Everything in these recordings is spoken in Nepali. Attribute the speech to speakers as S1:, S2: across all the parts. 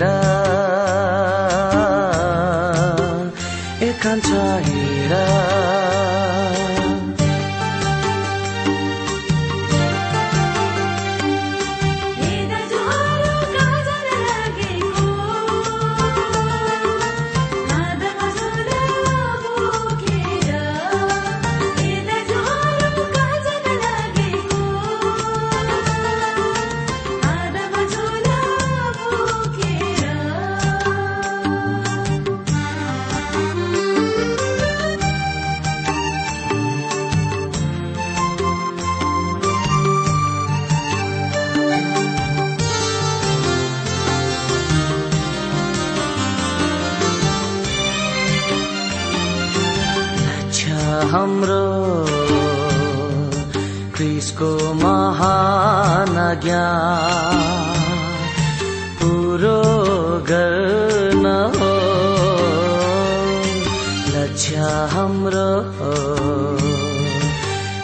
S1: हिँडा एकान्छ हिँडा क्रिसको महान ज्ञान पुरो गर्न हो। लक्ष्य हाम्रो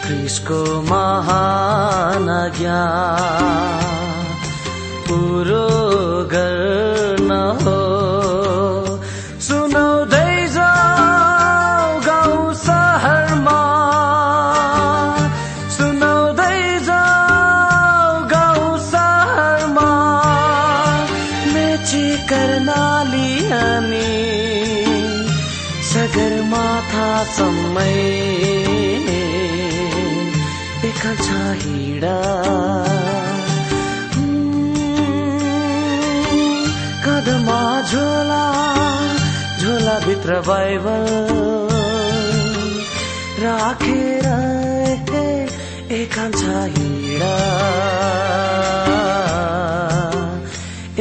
S1: क्रिसको महान ज्ञान पुरो न हो। सगरमाथासम्मै एकान्छ हिँडा। कदमा झोला झोला भित्र बाइबल राखेर एकान्छ हिँडा।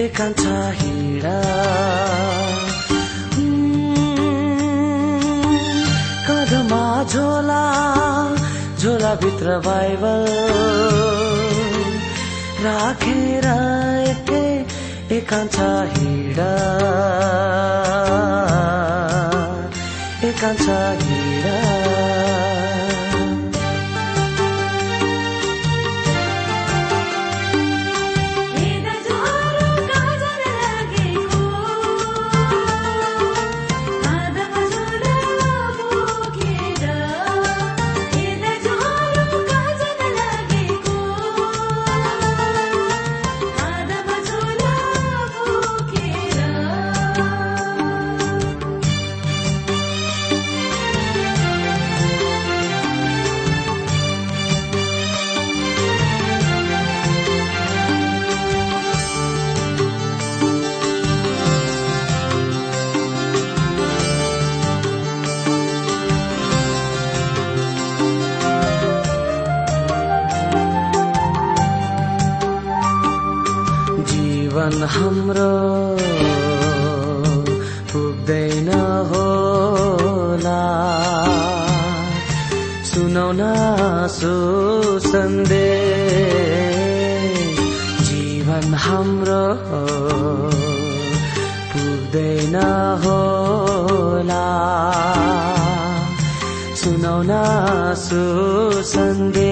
S1: एकान्छ हिँडा। झोला झोला भित्र बाइबल। राखेर एकान्छ हिँडा। एकान्छ हिँडा। हाम्रो पुग्दैन होला। सुनौ सुनाउन सुसन्देश जीवन हाम्रो पुग्दैन होला। सुनाउन सुसन्देश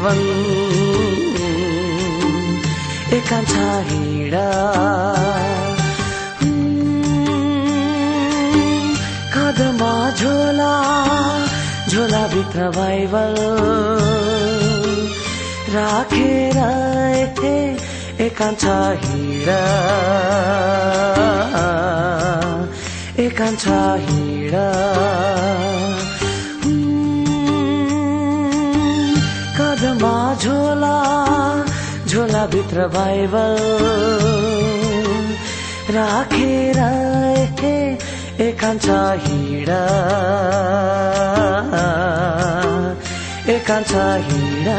S1: जीवन। एकान्छ हिँडा। कदमा झोला झोला भित्र बाइबल राखेर ए एकान्छ हिँडा। एकान्छ हिँडा। कदमा झोला झोला भित्र बाइबल। राखेर एकान्छ हिँडा। एकान्छ हिँडा।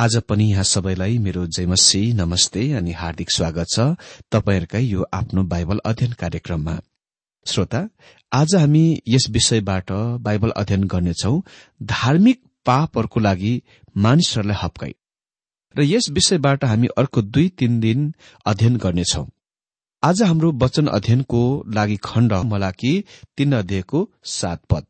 S2: आज पनि यहाँ सबैलाई मेरो जयमसी नमस्ते अनि हार्दिक स्वागत छ। तपाईँहरूकै यो आफ्नो बाइबल अध्ययन कार्यक्रममा। श्रोता आज हामी यस विषयबाट बाइबल अध्ययन गर्नेछौ धार्मिक पापहरूको लागि मानिसहरूलाई हप्काई। र यस विषयबाट हामी अर्को दुई तीन दिन अध्ययन गर्नेछौ। आज हाम्रो वचन अध्ययनको लागि खण्ड मलाकी तीन अध्यायको सात पद।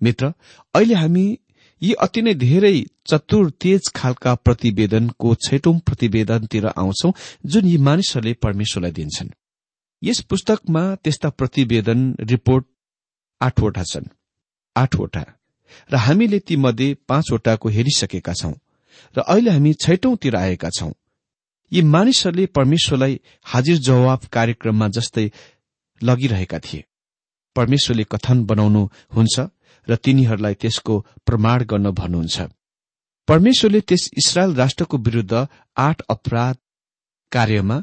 S2: मित्र अहिले हामी यी अति नै धेरै चतुर तेज खालका प्रतिवेदनको छैटौं प्रतिवेदनतिर आउँछौ जुन यी मानिसहरूले परमेश्वरलाई दिन्छन्। यस पुस्तकमा त्यस्ता प्रतिवेदन रिपोर्ट आठवटा छन्। आठवटा। र हामीले ती मध्ये पाँचवटाको हेरिसकेका छौं। र अहिले हामी छैटौंतिर आएका छौं। यी मानिसहरूले परमेश्वरलाई हाजिर जवाब कार्यक्रममा जस्तै लगिरहेका थिए। परमेश्वरले कथन बनाउनु हुन्छ? र तिनीहरूलाई त्यसको प्रमाण गर्न भन्नुहुन्छ। परमेश्वरले त्यस इसरायल राष्ट्रको विरूद्ध आठ अपराध कार्यमा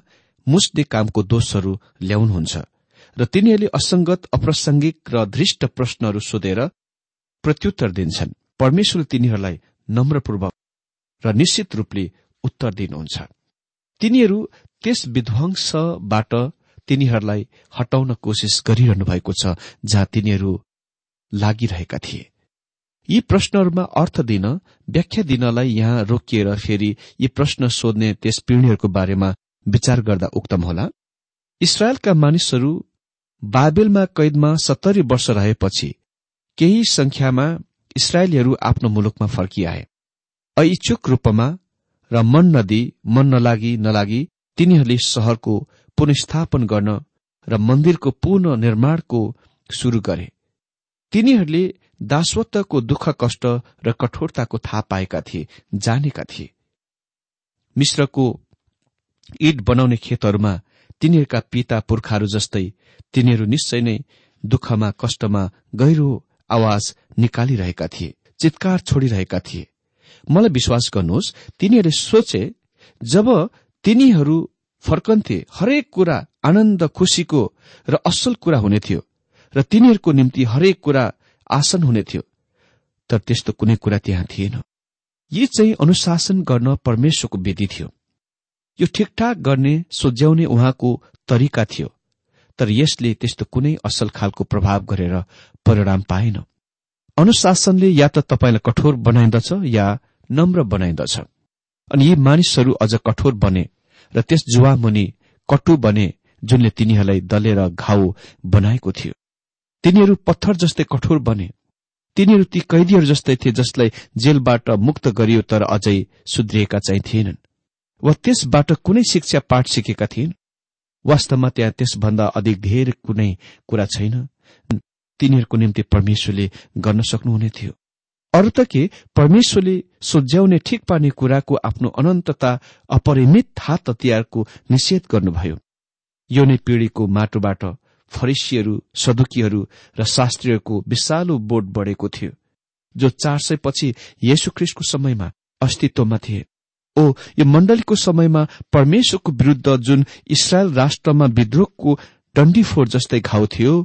S2: मुस्ने कामको दोषहरू ल्याउनुहुन्छ र तिनीहरूले असंगत अप्रासंगिक र धृष्ट प्रश्नहरू सोधेर प्रत्युत्तर दिन्छन्। परमेश्वरले तिनीहरूलाई नम्रपूर्वक र निश्चित रूपले उत्तर दिनुहुन्छ। तिनीहरू त्यस विध्वंसबाट तिनीहरूलाई हटाउन कोसिस गरिरहनु भएको छ जहाँ तिनीहरू लागिरहेका थिए। यी प्रश्नहरूमा अर्थ दिन व्याख्या दिनलाई यहाँ रोकिएर फेरि यी प्रश्न सोध्ने त्यस पिँढीहरूको बारेमा विचार गर्दा उक्तम होला। इसरायलका मानिसहरू बाबेलमा कैदमा सत्तरी वर्ष रहेपछि केही संख्यामा इसरायलीहरू आफ्नो मुलुकमा फर्किआए। अइच्छुक रूपमा र मन नदी मन नलागी नलागी तिनीहरूले शहरको पुनस्थापन गर्न र मन्दिरको पुनः निर्माणको शुरू गरे। तिनीहरूले दासत्वको दुःख कष्ट र कठोरताको थाहा पाएका थिए जानेका थिए। मिश्रको ईट बनाउने खेतहरूमा तिनीहरूका पिता पुर्खाहरू जस्तै तिनीहरू निश्चय नै दुःखमा कष्टमा गहिरो आवाज निकालिरहेका थिए चितकार छोडिरहेका थिए। मलाई विश्वास गर्नुहोस् तिनीहरूले सोचे जब तिनीहरू फर्कन्थे हरेक कुरा आनन्द खुशीको र असल कुरा हुने थियो। र तिनीहरूको निम्ति हरेक कुरा आसन हुने थियो। तर त्यस्तो कुनै कुरा त्यहाँ थिएन। यी चाहिँ अनुशासन गर्न परमेश्वरको विधि थियो। यो ठिकठाक गर्ने सोझ्याउने उहाँको तरिका थियो। तर यसले त्यस्तो कुनै असल खालको प्रभाव गरेर परिणाम पाएन। अनुशासनले या त तपाईँलाई कठोर बनाइदछ या नम्र बनाइदछ। अनि यी मानिसहरू अझ कठोर बने र त्यस जुवा मुनि कटु बने जुनले तिनीहरूलाई दलेर घाउ बनाएको थियो। तिनीहरू पत्थर जस्तै कठोर बने। तिनीहरू ती कैदीहरू जस्तै थिए जसलाई जेलबाट मुक्त गरियो तर अझै सुध्रिएका चाहिँ थिएनन्। वा त्यसबाट कुनै शिक्षा पाठ सिकेका थिएन। वास्तवमा त्यहाँ त्यसभन्दा अधिक धेरै कुनै कुरा छैन। तिनीहरूको निम्ति परमेश्वरले गर्न सक्नुहुने थियो। अरू त के? परमेश्वरले सोझ्याउने ठिक पार्ने कुराको आफ्नो अनन्तता अपरिमित हात हतियारको निषेध गर्नुभयो। यो नै पीढ़ीको माटोबाट फरिसीहरू सदुकीहरू र शास्त्रीहरूको विशालु बोट बढेको थियो जो चार सय पछि येशुख्रिस्टको समयमा अस्तित्वमा थिए। ओ यो मण्डलीको समयमा परमेश्वरको विरूद्ध जुन इसरायल राष्ट्रमा विद्रोहको डण्डीफोर जस्तै घाउ थियो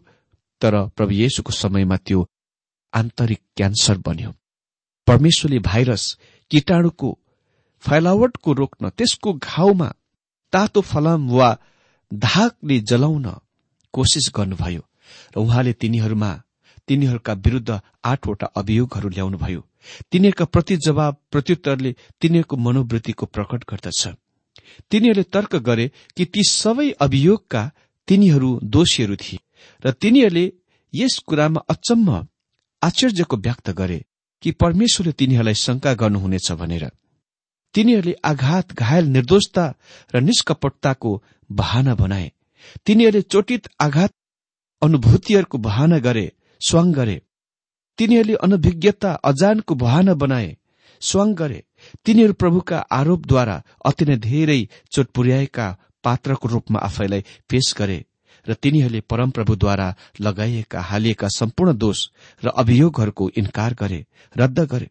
S2: तर प्रभु येशुको समयमा त्यो आन्तरिक क्यान्सर बन्यो। परमेश्वरले भाइरस कीटाणुको फैलावटको रोक्न त्यसको घाउमा तातो फलाम वा धाकले जलाउन कोसिस गर्नुभयो र उहाँले तिनीहरूमा तिनीहरूका विरूद्ध आठवटा अभियोगहरू ल्याउनुभयो। तिनीहरूका प्रति जवाब प्रत्युत्तरले तिनीहरूको मनोवृत्तिको प्रकट गर्दछ। तिनीहरूले तर्क गरे कि ती सबै अभियोगका तिनीहरू दोषीहरू थिए र तिनीहरूले यस कुरामा अचम्म आश्चर्यको व्यक्त गरे कि परमेश्वरले तिनीहरूलाई शंका गर्नुहुनेछ भनेर। तिनीहरूले आघात घायल निर्दोषता र निष्कपटताको बहाना बनाए। तिनीहरूले चोटित आघात अनुभूतिहरूको बहाना गरे स्वाङ गरे। तिनीहरूले अनभिज्ञता अजानको बहाना बनाए स्वाङ गरे। तिनीहरू प्रभुका आरोपद्वारा अति नै धेरै चोट पुर्याएका पात्रको रूपमा आफैलाई पेश गरे र तिनीहरूले परमप्रभुद्वारा लगाइएका हालिएका सम्पूर्ण दोष र अभियोगहरूको इन्कार गरे रद्द गरे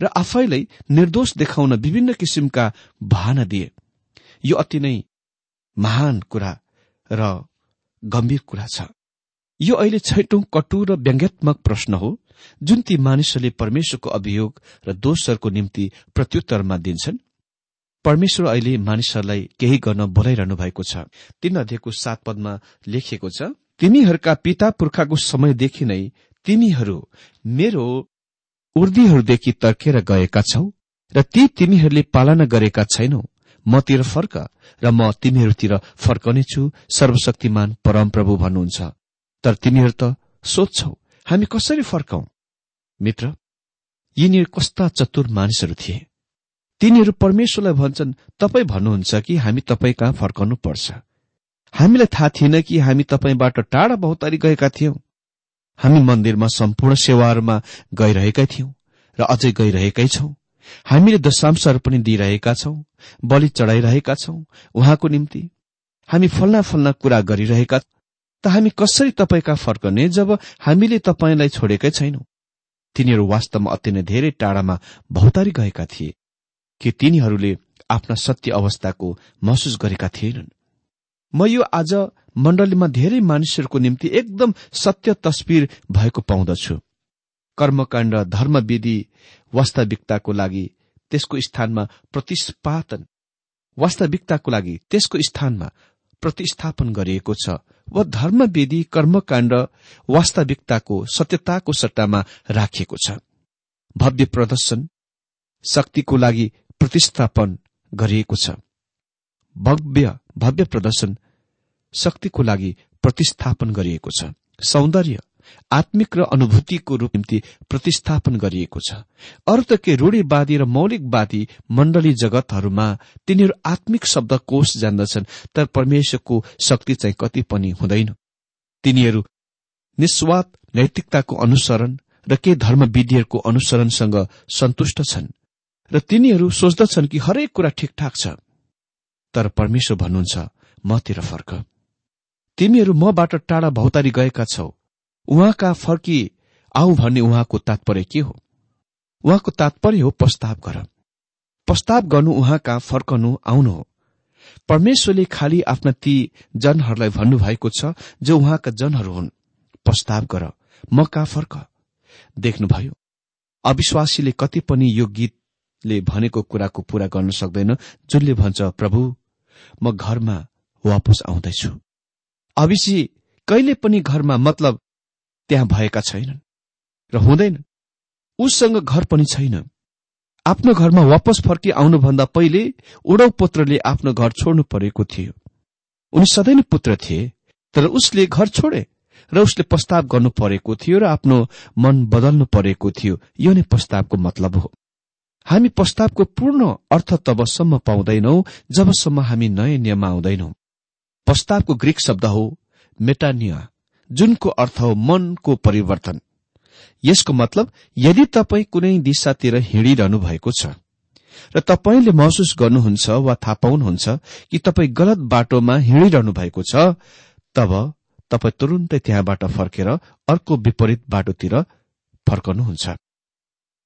S2: र आफैलाई निर्दोष देखाउन विभिन्न किसिमका बहाना दिए। यो अति नै महान कुरा र गम्भीर कुरा छ। यो अहिले छैटौं कटु र व्यङ्ग्यात्मक प्रश्न हो जुन ती मानिसहरूले परमेश्वरको अभियोग र दोषहरूको निम्ति प्रत्युत्तरमा दिन्छन्। परमेश्वर अहिले मानिसहरूलाई केही गर्न बोलाइरहनु भएको छ। तीन अध्ययको सात पदमा लेखिएको छ तिमीहरूका पिता पुर्खाको समयदेखि नै तिमीहरू मेरो उर्दीहरूदेखि तर्केर गएका छौ र ती तिमीहरूले पालना गरेका छैनौ। मतिर फर्क र म तिमीहरूतिर फर्कनेछु सर्वशक्तिमान परमप्रभु भन्नुहुन्छ। तर तिमीहरू त सोध्छौ हामी कसरी फर्कौं? मित्र यिनीहरू कस्ता चतुर मानिसहरू थिए। तिनीहरू परमेश्वरलाई भन्छन् तपाईँ भन्नुहुन्छ कि हामी तपाईँ कहाँ फर्कनु पर्छ हामीलाई थाहा थिएन कि हामी तपाईँबाट टाढा बहुतारी गएका थियौं। हामी मन्दिरमा सम्पूर्ण सेवाहरूमा गइरहेका थियौं र अझै गइरहेकै छौं। हामीले दशांशहरू पनि दिइरहेका छौं बलि चढाइरहेका छौं उहाँको निम्ति। हामी फल्ना फल्ना कुरा गरिरहेका त हामी कसरी तपाईँका फर्कने जब हामीले तपाईँलाई छोडेकै छैनौं? तिनीहरू वास्तवमा अति नै धेरै टाढामा भौतारी गएका थिए कि तिनीहरूले आफ्ना सत्य अवस्थाको महसुस गरेका थिएनन्। म यो आज मण्डलीमा धेरै मानिसहरूको निम्ति एकदम सत्य तस्विर भएको पाउँदछु। कर्मकाण्ड धर्मविधि वास्तविकताको लागि त्यसको स्थानमा प्रतिस्पादन वास्तविकताको लागि त्यसको स्थानमा प्रतिस्थापन गरिएको छ वा धर्मविधि कर्मकाण्ड वास्तविकताको सत्यताको सट्टामा राखिएको छ। भव्य प्रदर्शन शक्तिको लागि प्रतिस्थापन गरिएको छ। भव्य भव्य प्रदर्शन शक्तिको लागि प्रतिस्थापन गरिएको छ। सौन्दर्य आत्मिक र अनुभूतिको रूप निम्ति प्रतिस्थापन गरिएको छ। अरू त के रूढीवादी र मौलिकवादी मण्डली जगतहरूमा तिनीहरू आत्मिक शब्द कोष जान्दछन् तर परमेश्वरको शक्ति चाहिँ कति पनि हुँदैन। तिनीहरू निस्वाद नैतिकताको अनुसरण र के धर्मविधिहरूको अनुसरणसँग सन्तुष्ट छन् र तिनीहरू सोच्दछन् कि हरेक कुरा ठिकठाक छ। तर परमेश्वर भन्नुहुन्छ मतिर फर्क। तिमीहरू मबाट टाढा भौतारी गएका छौ। उहाँका फर्की आऊ भन्ने उहाँको तात्पर्य के हो? उहाँको तात्पर्य हो प्रस्ताव गर। प्रस्ताव गर्नु उहाँका फर्कनु आउनु हो। परमेश्वरले खालि आफ्ना ती जनहरूलाई भन्नुभएको छ जो उहाँका जनहरू हुन्। प्रस्ताव गर म कहाँ फर्क। देख्नुभयो अविश्वासीले कति पनि यो गीतले भनेको कुराको पूरा गर्न सक्दैन जुनले भन्छ प्रभु म घरमा वापस आउँदैछु। अविशी कहिले पनि घरमा मतलब त्यहाँ भएका छैनन् र हुँदैन। उससँग घर पनि छैन। आफ्नो घरमा वापस फर्की आउनुभन्दा पहिले उडौ पुत्रले आफ्नो घर छोड्नु परेको थियो। उनी सधैँ नै पुत्र थिए तर उसले घर छोडे र उसले प्रस्ताव गर्नु परेको थियो र आफ्नो मन बदल्नु परेको थियो। यो नै प्रस्तावको मतलब हो। हामी प्रस्तावको पूर्ण अर्थ तबसम्म पाउँदैनौ जबसम्म हामी नयाँ नियममा आउँदैनौ। प्रस्तावको ग्रीक शब्द हो मेटानिया। जुनको अर्थ हो मनको परिवर्तन। यसको मतलब यदि तपाईँ कुनै दिशातिर हिँडिरहनु भएको छ र तपाईँले महसुस गर्नुहुन्छ वा थाहा पाउनुहुन्छ कि तपाईँ गलत बाटोमा हिँडिरहनु भएको छ तब तपाईँ तुरुन्तै त्यहाँबाट फर्केर अर्को विपरीत बाटोतिर फर्कनुहुन्छ।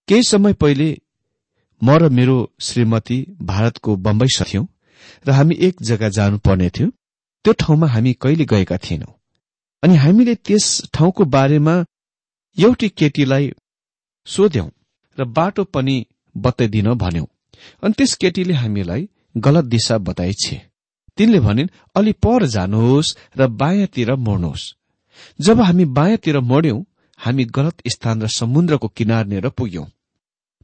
S2: केही समय पहिले म र मेरो श्रीमती भारतको बम्बई थियौं र हामी एक जग्गा जानुपर्ने थियो। त्यो ठाउँमा हामी कहिले गएका थिएनौं। अनि हामीले त्यस ठाउँको बारेमा एउटी केटीलाई सोध्यौं र बाटो पनि बताइदिन भन्यौं। अनि त्यस केटीले हामीलाई गलत दिशा बताइछे तिनले भनिन् अलि पर जानुहोस् र बायाँतिर मोड्नुहोस्। जब हामी बायाँतिर मोड्यौं हामी गलत स्थान र समुद्रको किनारनेर पुग्यौं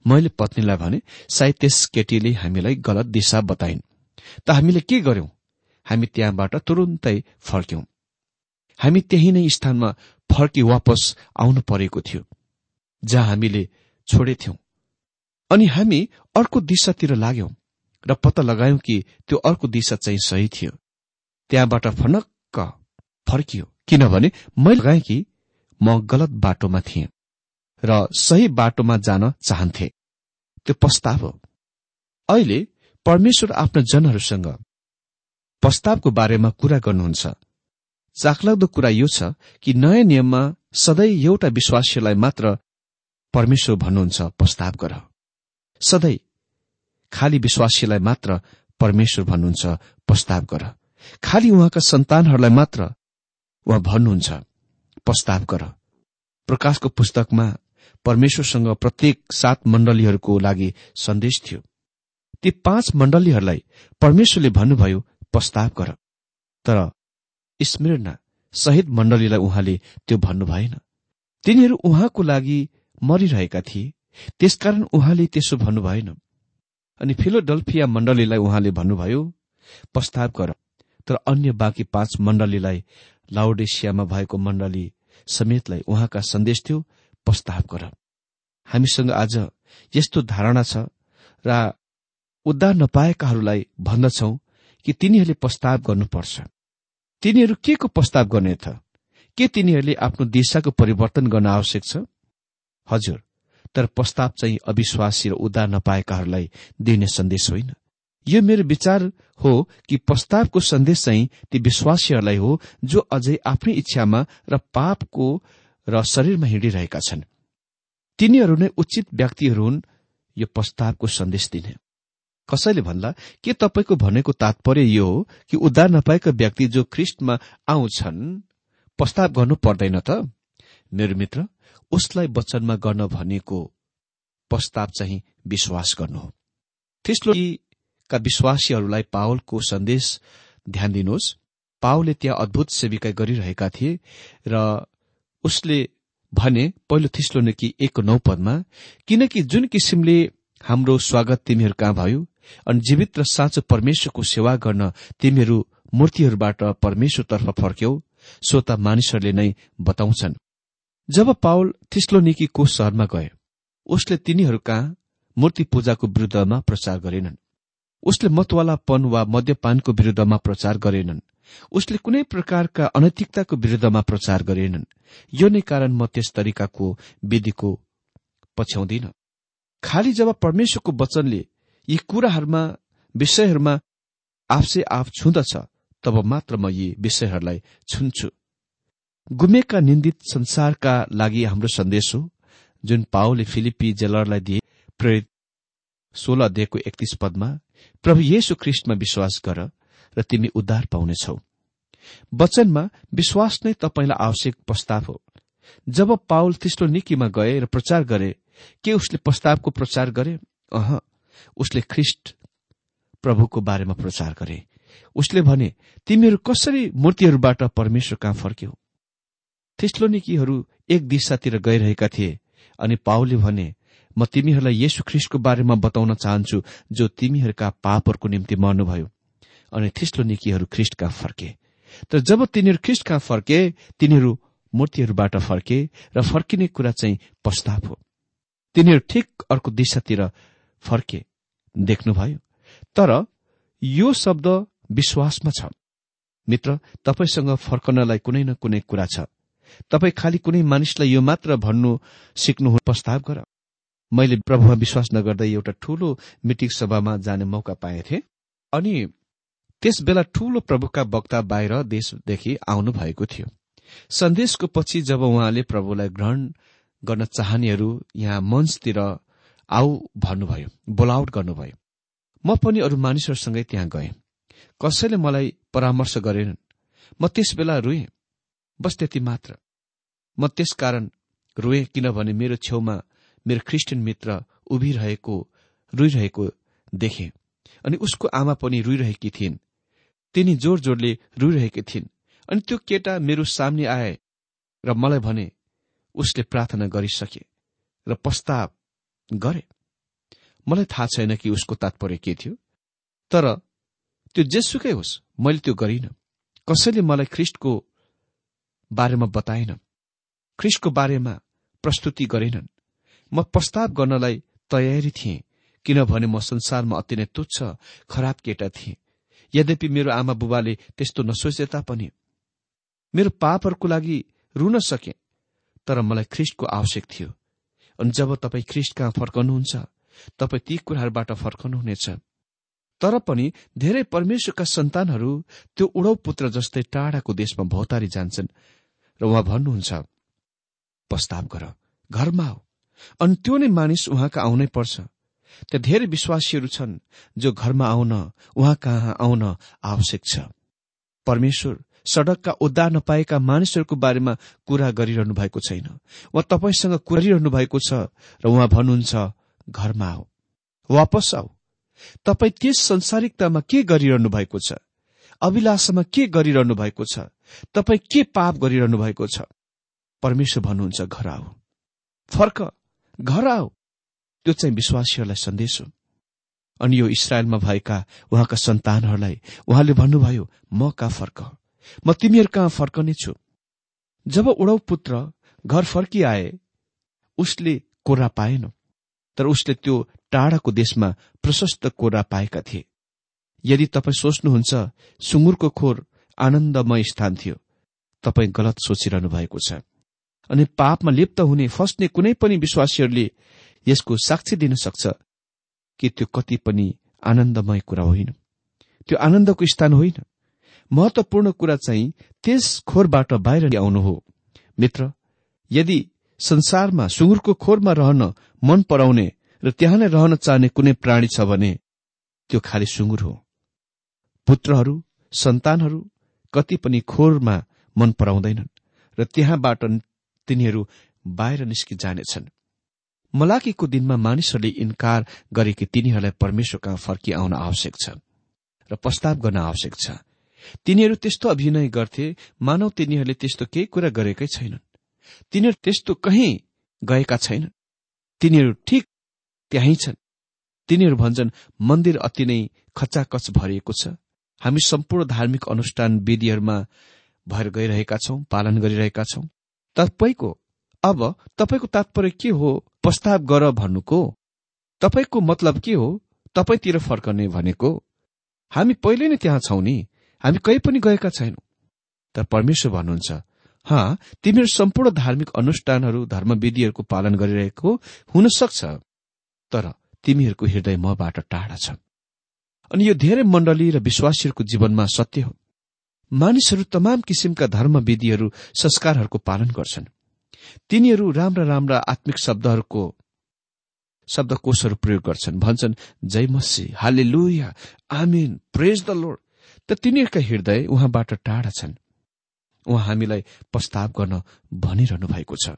S2: मैले पत्नीलाई भने सायद त्यस केटीले हामीलाई गलत दिशा बताइन्। त हामीले के गर्यौं? हामी त्यहाँबाट तुरुन्तै फर्क्यौं। हामी त्यही नै स्थानमा फर्की वापस आउनु परेको थियो जहाँ हामीले छोडेथ्यौं अनि हामी अर्को दिशातिर लाग्यौं र पत्ता लगायौं कि त्यो अर्को दिशा चाहिँ सही थियो। त्यहाँबाट फनक्क फर्कियो किनभने मैले लगाएँ कि म गलत बाटोमा थिएँ र सही बाटोमा जान चाहन्थे। त्यो प्रस्ताव हो। अहिले परमेश्वर आफ्ना जनहरूसँग प्रस्तावको बारेमा कुरा गर्नुहुन्छ। चाखलाग्दो कुरा यो छ कि नयाँ नियममा सधैँ एउटा विश्वासीलाई मात्र परमेश्वर भन्नुहुन्छ प्रस्ताव गर। सधैँ खाली विश्वासीलाई मात्र परमेश्वर भन्नुहुन्छ प्रस्ताव गर। खाली उहाँका सन्तानहरूलाई मात्र उहाँ भन्नुहुन्छ प्रस्ताव गर। प्रकाशको पुस्तकमा परमेश्वरसँग प्रत्येक सात मण्डलीहरूको लागि सन्देश थियो। ती पाँच मण्डलीहरूलाई परमेश्वरले भन्नुभयो प्रस्ताव गर। तर स्मृणा शहीद मण्डलीलाई उहाँले त्यो भन्नु भएन। तिनीहरू उहाँको लागि मरिरहेका थिए। त्यसकारण उहाँले त्यसो भन्नु भएन। अनि फिलोडल्फिया मण्डलीलाई उहाँले भन्नुभयो प्रस्ताव गर तर अन्य बाँकी पाँच मण्डलीलाई लाउडेसियामा भएको मण्डली समेतलाई उहाँका सन्देश थियो प्रस्ताव गर। हामीसँग आज यस्तो धारणा छ र उद्धार नपाएकाहरूलाई भन्दछौ कि तिनीहरूले प्रस्ताव गर्नुपर्छ। तिनीहरू के को प्रस्ताव गर्ने त? के तिनीहरूले आफ्नो दिशाको परिवर्तन गर्न आवश्यक छ? हजुर तर प्रस्ताव चाहिँ अविश्वासी र उद्धार नपाएकाहरूलाई दिने सन्देश होइन। यो मेरो विचार हो कि प्रस्तावको सन्देश चाहिँ ती विश्वासीहरूलाई हो जो अझै आफ्नै इच्छामा र पापको र शरीरमा हिँडिरहेका छन्। तिनीहरू नै उचित व्यक्तिहरू हुन् यो प्रस्तावको सन्देश दिने। कसैले भन्ला के तपाईँको भनेको तात्पर्य यो हो कि उद्धार नपाएका व्यक्ति जो ख्रिस्टमा आउँछन् प्रस्ताव गर्नु पर्दैन त? मेरो मित्र उसलाई वचनमा गर्न भनेको प्रस्ताव चाहिँ विश्वास गर्नु हो। का विश्वासीहरूलाई पावलको सन्देश ध्यान दिनुहोस्। पावलले त्यहाँ अद्भुत सेविका गरिरहेका थिए र उसले भने पहिलो थिस्लो कि एक नौ पदमा किनकि जुन किसिमले हाम्रो स्वागत तिमीहरू कहाँ भयो अनि जीवित र साँचो परमेश्वरको सेवा गर्न तिमीहरू मूर्तिहरूबाट परमेश्वरतर्फ फर्क्यौ सो त मानिसहरूले नै बताउँछन्। जब पावल थिस्लोनिकीको शहरमा गए उसले तिनीहरू कहाँ मूर्ति पूजाको विरूद्धमा प्रचार गरेनन्। उसले मतवालापन वा मद्यपानको विरूद्धमा प्रचार गरेनन्। उसले कुनै प्रकारका अनैतिकताको विरूद्धमा प्रचार गरेनन्। यो नै कारण म त्यस तरिकाको विधिको पछ्याउँदिन। खालि जब परमेश्वरको वचनले यी कुराहरूमा विषयहरूमा आफसे आफ छुँदछ तब मात्र म यी विषयहरूलाई छुन्छु। गुमेका निन्दित संसारका लागि हाम्रो सन्देश हो जुन पाओले फिलिपी जेलरलाई दिए। प्रेरित सोह्र अध्यायको एकतिस पदमा प्रभु येशु ख्रिस्टमा विश्वास गर र तिमी उद्धार पाउनेछौ। वचनमा विश्वास नै तपाईँलाई आवश्यक प्रस्ताव हो। जब पाउल तिस्लो निकीमा गए र प्रचार गरे के उसले प्रस्तावको प्रचार गरे? अह उसले ख्रिस्ट प्रभुको बारेमा प्रचार गरे। उसले भने तिमीहरू कसरी मूर्तिहरूबाट परमेश्वर कहाँ फर्क्यौ? थिस्लोनिकीहरू एक दिशातिर गइरहेका थिए अनि पाउले भने म तिमीहरूलाई येशु ख्रिस्टको बारेमा बताउन चाहन्छु जो तिमीहरूका पापहरूको निम्ति मर्नुभयो। अनि थिस्लोनिकीहरू ख्रिस्टका फर्के? तर जब तिनीहरू ख्रिस्ट कहाँ फर्के तिनीहरू मूर्तिहरूबाट फर्के र फर्किने कुरा चाहिँ प्रस्ताव हो। तिनीहरू ठिक अर्को दिशातिर फर्के देख्नुभयो। तर यो शब्द विश्वासमा छ। मित्र तपाईँसँग फर्कनलाई कुनै न कुनै कुरा छ। तपाईँ खालि कुनै मानिसलाई यो मात्र भन्नु सिक्नु प्रस्ताव गर। मैले प्रभुमा विश्वास नगर्दै एउटा ठूलो मिटिङ सभामा जाने मौका पाएथे अनि त्यस बेला ठूलो प्रभुका वक्ता बाहिर देशदेखि आउनु भएको थियो। सन्देशको पछि जब उहाँले प्रभुलाई ग्रहण गर्न चाहनेहरू यहाँ मञ्चतिर आऊ भन्नुभयो बोलाउट गर्नुभयो। म पनि अरू मानिसहरूसँगै त्यहाँ गएँ। कसैले मलाई परामर्श गरेनन्। म त्यस बेला रुएँ। बस त्यति मात्र। म त्यसकारण रोएँ किनभने मेरो छेउमा मेरो ख्रिस्टियन मित्र उभिरहेको रुइरहेको देखे अनि उसको आमा पनि रुइरहेकी थिइन्। तिनी जोर जोरले रुइरहेकी थिइन् अनि त्यो केटा मेरो सामने आए र मलाई भने उसले प्रार्थना गरिसके र प्रस्ताव गरे। मलाई थाहा छैन कि उसको तात्पर्य के थियो तर त्यो जेसुकै होस् मैले त्यो गरिन। कसैले मलाई ख्रिस्टको बारेमा बताएन। ख्रिस्टको बारेमा प्रस्तुति गरेनन्। म प्रस्ताव गर्नलाई तयारी थिएँ किनभने म संसारमा अति नै तुच्छ खराब केटा थिएँ। यद्यपि मेरो आमा बुबाले त्यस्तो नसोचे तापनि मेरो पापहरूको लागि रुन सके तर मलाई ख्रिस्टको आवश्यक थियो। अनि जब तपाईँ ख्रिस्ट कहाँ फर्कनुहुन्छ तपाईँ ती कुराहरूबाट फर्कनुहुनेछ। तर पनि धेरै परमेश्वरका सन्तानहरू त्यो उडौ पुत्र जस्तै टाढाको देशमा भौतारी जान्छन् र उहाँ भन्नुहुन्छ प्रस्ताव गर घरमा आऊ। अनि त्यो नै मानिस उहाँका आउनै पर्छ। त्यहाँ धेरै विश्वासीहरू छन् जो घरमा आउन उहाँ कहाँ आउन आवश्यक छ। परमेश्वर सड़कका उद्धार नपाएका मानिसहरूको बारेमा कुरा गरिरहनु भएको छैन। उहाँ तपाईँसँग गरिरहनु भएको छ र उहाँ भन्नुहुन्छ घरमा आऊ। वापस आऊ। तपाईँ त्यस संसारिकतामा के गरिरहनु भएको छ? अभिलाषामा के गरिरहनु भएको छ? तपाईँ के पाप गरिरहनु भएको छ? परमेश्वर भन्नुहुन्छ घर आऊ। फर्क। घर आऊ। त्यो चाहिँ विश्वासीहरूलाई सन्देश हो। अनि यो इसरायलमा भएका उहाँका सन्तानहरूलाई उहाँले भन्नुभयो म कहाँ फर्क। म तिमीहरू कहाँ फर्कने छु? जब उडौ पुत्र घर फर्किआए उसले कोरा पाएन। तर उसले त्यो टाढाको देशमा प्रशस्त कोरा पाएका थिए। यदि तपाईँ सोच्नुहुन्छ सुँगुरको खोर आनन्दमय स्थान थियो। तपाईँ गलत सोचिरहनु भएको छ। अनि पापमा लिप्त हुने फस्ने कुनै पनि विश्वासीहरूले यसको साक्षी दिन सक्छ कि त्यो कति पनि आनन्दमय कुरा होइन। त्यो आनन्दको स्थान होइन। महत्वपूर्ण कुरा चाहिँ त्यस खोरबाट बाहिर आउनु हो। मित्र यदि संसारमा सुँगुरको खोरमा रहन मन पराउने र त्यहाँ नै रहन चाहने कुनै प्राणी छ भने त्यो खालि सुँगुर हो। पुत्रहरू सन्तानहरू कति पनि खोरमा मन पराउँदैनन् र त्यहाँबाट तिनीहरू बाहिर निस्किजानेछन्। मलाकीको दिनमा मानिसहरूले इन्कार गरे कि तिनीहरूलाई परमेश्वर कहाँ फर्किआउन आवश्यक छ र प्रस्ताव गर्न आवश्यक छ। तिनीहरू त्यस्तो अभिनय गर्थे मानव तिनीहरूले त्यस्तो केही कुरा गरेकै छैनन्। तिनीहरू त्यस्तो कहीँ गएका छैनन्। तिनीहरू ठिक त्यहीँ छन्। तिनीहरू भन्छन् मन्दिर अति नै खचाखच भरिएको छ। हामी सम्पूर्ण धार्मिक अनुष्ठान विधिहरूमा भएर गइरहेका छौं पालन गरिरहेका छौं। तपाईँको अब तपाईँको तात्पर्य के हो? प्रस्ताव गर भन्नुको? तपाईँको मतलब के हो? तपाईँतिर फर्कने भनेको? हामी पहिले नै त्यहाँ छौं नि। हामी कहीँ पनि गएका छैनौं। तर परमेश्वर भन्नुहुन्छ हा तिमीहरू सम्पूर्ण धार्मिक अनुष्ठानहरू धर्मविधिहरूको पालन गरिरहेको हुन सक्छ तर तिमीहरूको हृदय मबाट टाढा छ। अनि यो धेरै मण्डली र विश्वासीहरूको जीवनमा सत्य हो। मानिसहरू तमाम किसिमका धर्मविधिहरू संस्कारहरूको पालन गर्छन्। तिनीहरू राम्रा राम्रा आत्मिक शब्दहरूको शब्दकोशहरू प्रयोग गर्छन्। भन्छन् जय मसी हाले लुया आमिन प्रेज द लोड त तिनीहरूका हृदय उहाँबाट टाढा छन्। उहाँ हामीलाई प्रस्ताव गर्न भनिरहनु भएको छ।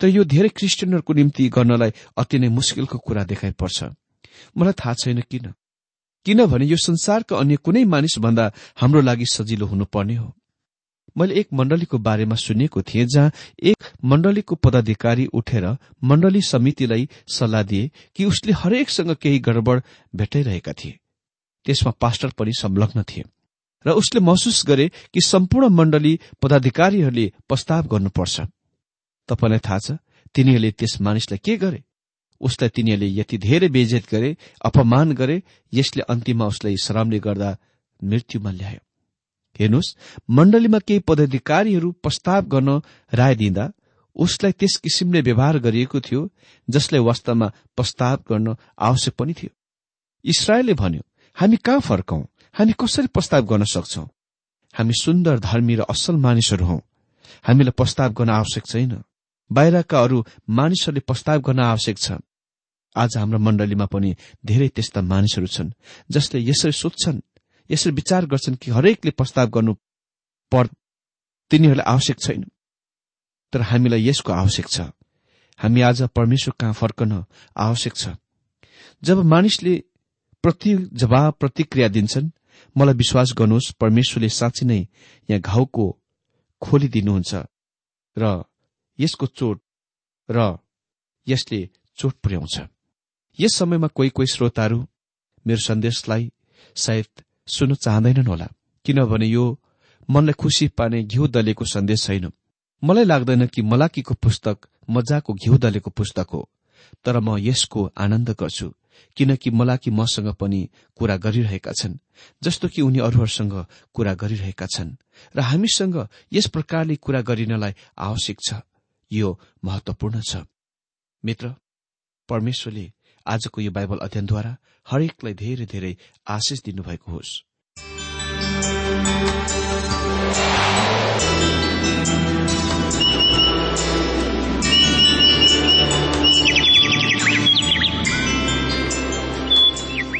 S2: तर यो धेरै क्रिस्चियनहरूको निम्ति गर्नलाई अति नै मुस्किलको कुरा देखाइ पर्छ। मलाई थाहा छैन किन। किनभने यो संसारका अन्य कुनै मानिसभन्दा हाम्रो लागि सजिलो हुनुपर्ने हो। मैले एक मण्डलीको बारेमा सुनेको थिएँ जहाँ एक मण्डलीको पदाधिकारी उठेर मण्डली समितिलाई सल्लाह दिए कि उसले हरेकसँग केही गडबड भेटाइरहेका थिए। त्यसमा पास्टर पनि संलग्न थिए र उसले महसुस गरे कि सम्पूर्ण मण्डली पदाधिकारीहरूले प्रस्ताव गर्नुपर्छ। तपाईँलाई थाहा छ तिनीहरूले त्यस मानिसलाई के गरे? उसलाई तिनीहरूले यति धेरै बेजेत गरे अपमान गरे यसले अन्तिममा उसलाई श्रमले गर्दा मृत्युमा ल्यायो। हेर्नुहोस् मण्डलीमा केही पदाधिकारीहरू प्रस्ताव गर्न राय दिँदा उसलाई त्यस किसिमले व्यवहार गरिएको थियो जसलाई वास्तवमा प्रस्ताव गर्न आवश्यक पनि थियो। इसरायलले भन्यो हामी कहाँ फर्कौं? हामी कसरी प्रस्ताव गर्न सक्छौ? हामी सुन्दर धर्मी र असल मानिसहरू हौ। हामीलाई प्रस्ताव गर्न आवश्यक छैन। बाहिरका अरू मानिसहरूले प्रस्ताव गर्न आवश्यक छ। आज हाम्रो मण्डलीमा पनि धेरै त्यस्ता मानिसहरू छन् जसले यसरी सोध्छन् यसरी विचार गर्छन् कि हरेकले प्रस्ताव गर्नु पर् तिनीहरूलाई आवश्यक छैन। तर हामीलाई यसको आवश्यक छ। हामी आज परमेश्वर कहाँ फर्कन आवश्यक छ। जब मानिसले प्रति जवाब प्रतिक्रिया दिन्छन्। मलाई विश्वास गर्नुहोस् परमेश्वरले साँच्ची नै यहाँ घाउको खोलिदिनुहुन्छ र यसको चोट र यसले चोट पुर्याउँछ। यस समयमा कोही कोही श्रोताहरू मेरो सन्देशलाई सायद सुन्न चाहँदैनन् होला किनभने यो मनलाई खुसी पार्ने घिउ दलेको सन्देश छैन। मलाई लाग्दैन कि मलाकीको पुस्तक मजाको घिउ दलेको पुस्तक हो तर म यसको आनन्द गर्छु। किनकि मलाकी मसँग पनि कुरा गरिरहेका छन् जस्तो कि उनी अरूहरूसँग कुरा गरिरहेका छन् र हामीसँग यस प्रकारले कुरा गरिनलाई आवश्यक छ। यो महत्वपूर्ण छ। मित्र परमेश्वरले आजको यो बाइबल अध्ययनद्वारा हरेकलाई धेरै धेरै आशिष दिनुभएको होस्।